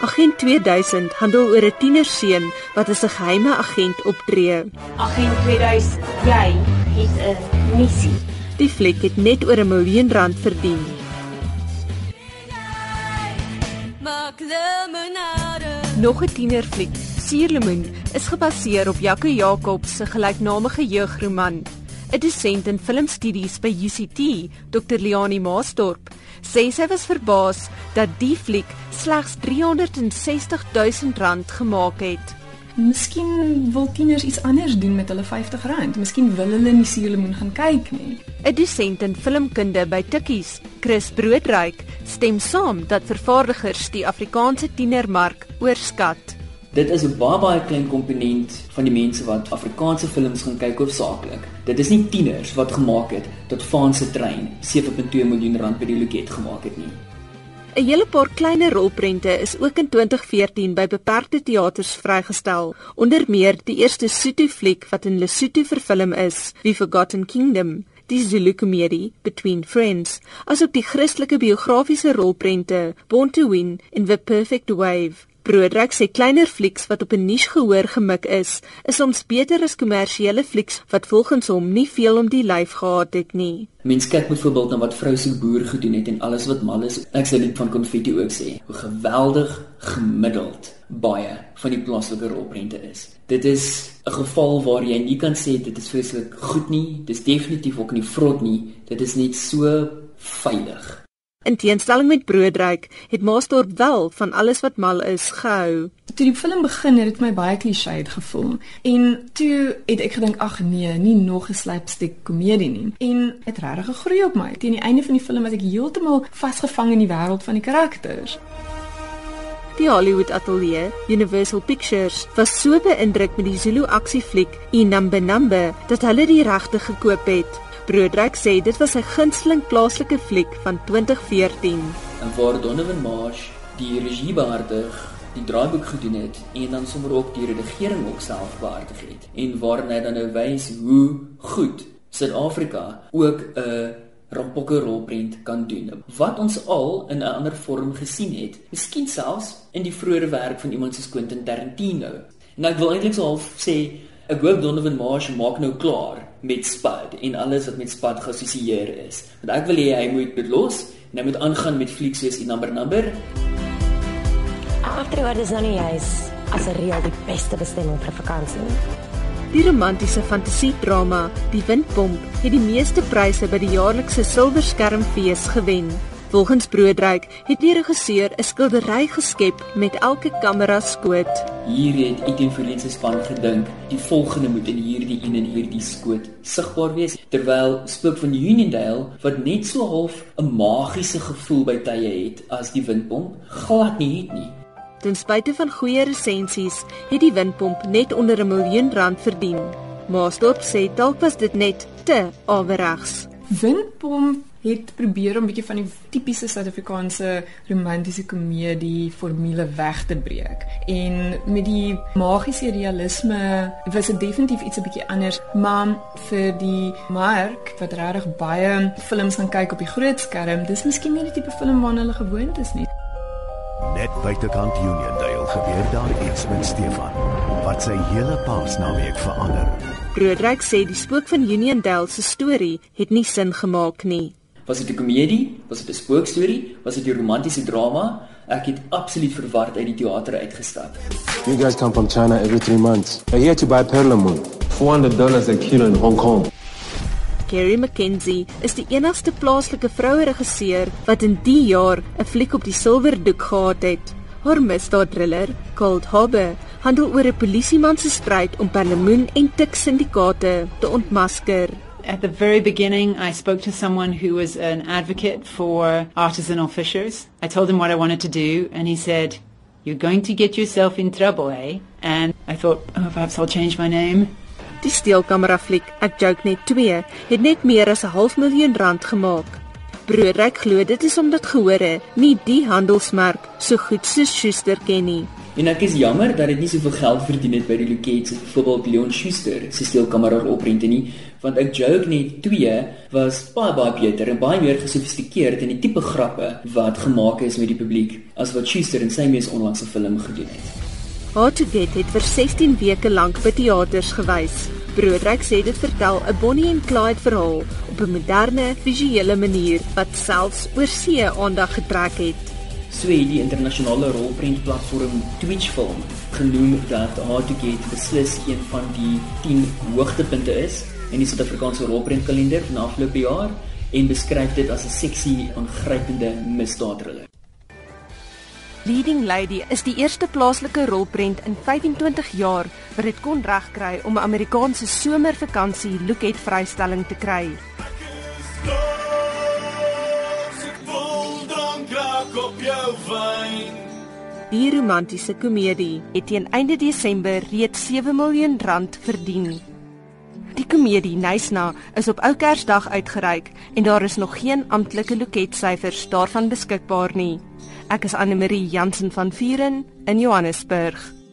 Agent 2000 handel oor 'n tienerseun wat as 'n geheime agent optree. Agent 2000, jy het 'n missie. Die fliek het net oor 'n miljoen rand verdien. Nog 'n tienerfliek, Suurlemoen, is gebaseer op Jaco Jacobs se gelyknamige jeugroman. 'n Dosent in filmstudies by UCT, Dr. Leani Maasdorp, sê sy was verbaas dat die fliek slegs 360 000 rand gemaak het. Miskien wil tieners iets anders doen met hulle R50. Miskien wil hulle nie Suurlemoen gaan kyk nie. 'n Dosent in filmkunde by Tikkies, Chris Broodryk, stem saam dat vervaardigers die Afrikaanse tienermark oorskat. Dit is 'n baie baie klein komponent van die mense wat Afrikaanse films gaan kyk hoofsaaklik. Dit is nie tieners wat gemaak het dat Faan se trein 7.2 miljoen rand by die loket gemaak het nie. 'n Hele paar kleiner rolprente is ook in 2014 by beperkte teaters vrygestel, onder meer die eerste Sotho fliek wat in Lesotho vervilm is, The Forgotten Kingdom, die Zulu komedie Between Friends, asook die Christelike biografiese rolprente Born to Win en The Perfect Wave. Broodryk sê kleiner flieks wat op 'n niche gehoor gemik is, is soms beter as kommersiële flieks wat volgens hom nie veel om die lyf gehad het nie. Mense kyk byvoorbeeld na wat vrou se boer gedoen het en alles wat mal is. Ek sê net van konfetti ook sê hoe geweldig gemiddeld baie van die plaaslike rolprente is. Dit is 'n geval waar jy nie kan sê dit is vreeslik goed nie, dis definitief ook nie vrot nie. Dit is net so veilig. In teenstelling met Broodryk het Maasdorp wel van alles wat mal is gehou. Toe die film begin het dit my baie klisjé gevoel en toe het ek gedink ag nee, nie nog 'n slapstick komedie nie. En dit regtig gegroei op my. Teen die einde van die film was ek heeltemal vasgevang in die wêreld van die karakters. Die Hollywood Atelier, Universal Pictures, was so beïndruk met die Zulu aksiefliek Inambenambe dat hulle die regte gekoop het. Broodryk sê dit was sy gunsteling plaaslike fliek van 2014. En waar Donovan Marsh die regie behartig, die draaiboek gedoen het en dan sommer ook die redigering ook self behartig het en waar hy dan nou wys hoe goed Suid-Afrika ook 'n rampokke rolprent kan doen. Wat ons al in 'n ander vorm gesien het, miskien selfs in die vroeëre werk van iemand soos Quentin Tarantino. Nou ek wil eintlik so half sê Ek hoop Donovan Marsh maak nou klaar met Spud en alles wat met Spud geassosieer is. Want ek wil hê hy moet dit los en hy moet aangaan met flieks soos die number number. Afterward is nou nie juis as 'n reël die beste bestemming vir vakansie. Die romantiese fantasiedrama Die Windpomp het die meeste pryse by die jaarlikse Silverskermfees gewen. Volgens Broodryk het die regisseur 'n skildery geskep met elke kamera skoot. Hier het Etienne Verleen se span gedink, die volgende moet in hierdie een en hierdie skoot sigbaar wees, terwyl Spook van Uniondale wat net so half 'n magiese gevoel by tye het as die windpomp, glad nie het nie. Ten spyte van goeie resensies, het die windpomp net onder 'n miljoen rand verdien. Maasdorp sê dalk was dit net te averegs. Windpomp het probeer om 'n bietjie van die tipiese Suid-Afrikaanse romantiese komedie formule weg te breek. En met die magiese realisme was dit definitief iets 'n bietjie anders, maar vir die mark wat regtig baie films gaan kyk op die groot skerm, dis miskien nie die tipe film waarna hulle gewoond is nie. Net buitekant Uniondale gebeur daar iets met Stefan wat sy hele paasnaweek verander. Broodryk sê die spook van Uniondale se storie het nie sin gemaak nie. Was dit 'n komedie? Was dit 'n spookstorie? Was dit 'n romantiese drama? Ek het absoluut verward uit die teater uitgestap. You guys come from China every three months. I'm here to buy perlamon. $400 a kilo in Hong Kong. Carrie McKenzie is die enigste plaaslike vroue regisseur wat in die jaar 'n fliek op die silwerdoek gehad het. Haar misdaadthriller, Cold Harbor, handel oor 'n polisieman se stryd om perlemoen en tik syndikaate te ontmasker. At the very beginning, I spoke to someone who was an advocate for artisanal fishers. I told him what I wanted to do, and he said, You're going to get yourself in trouble, eh? And I thought, oh, perhaps I'll change my name. Die steelkamera fliek Ek joke net 2 het net meer as 'n half miljoen rand gemaak. Broodryk glo dit is omdat gehore nie die handelsmerk so goed soos Schuster ken nie. En ek is jammer dat dit nie soveel geld verdien het by die Loket se byvoorbeeld Leon Schuster se steelkamera oprente nie, want ek joke net 2 was baie baie beter en baie meer gesofistikeerd in die tipe grappe wat gemaak is met die publiek as wat Schuster in sy mees onlangse film gedoen het. How to Get het vir 16 weke lank by teaters gewys. Broodryk sê dit vertel 'n Bonnie en Clyde verhaal op 'n moderne visuele manier wat selfs oor see aandag getrek het. So het die internasionale rolprentplatform Twitch Film genoem dat How to Get beslis een van die 10 hoogtepunte is in die Suid-Afrikaanse rolprentkalender van afgelope jaar en beskryf dit as 'n seksie aangrypende misdaadthriller. Leading Lady is die eerste plaaslike rolprent in 25 jaar wat dit kon regkry om 'n Amerikaanse somervakansie look-het vrystelling te kry. Die romantiese komedie het teen einde Desember reeds 7 miljoen rand verdien. Die komedie Nysna is op Ou Kersdag uitgereik en daar is nog geen amptelike look-het syfers daarvan beskikbaar nie. Ek is Anne Marie Jansen van Vuren in Johannesburg.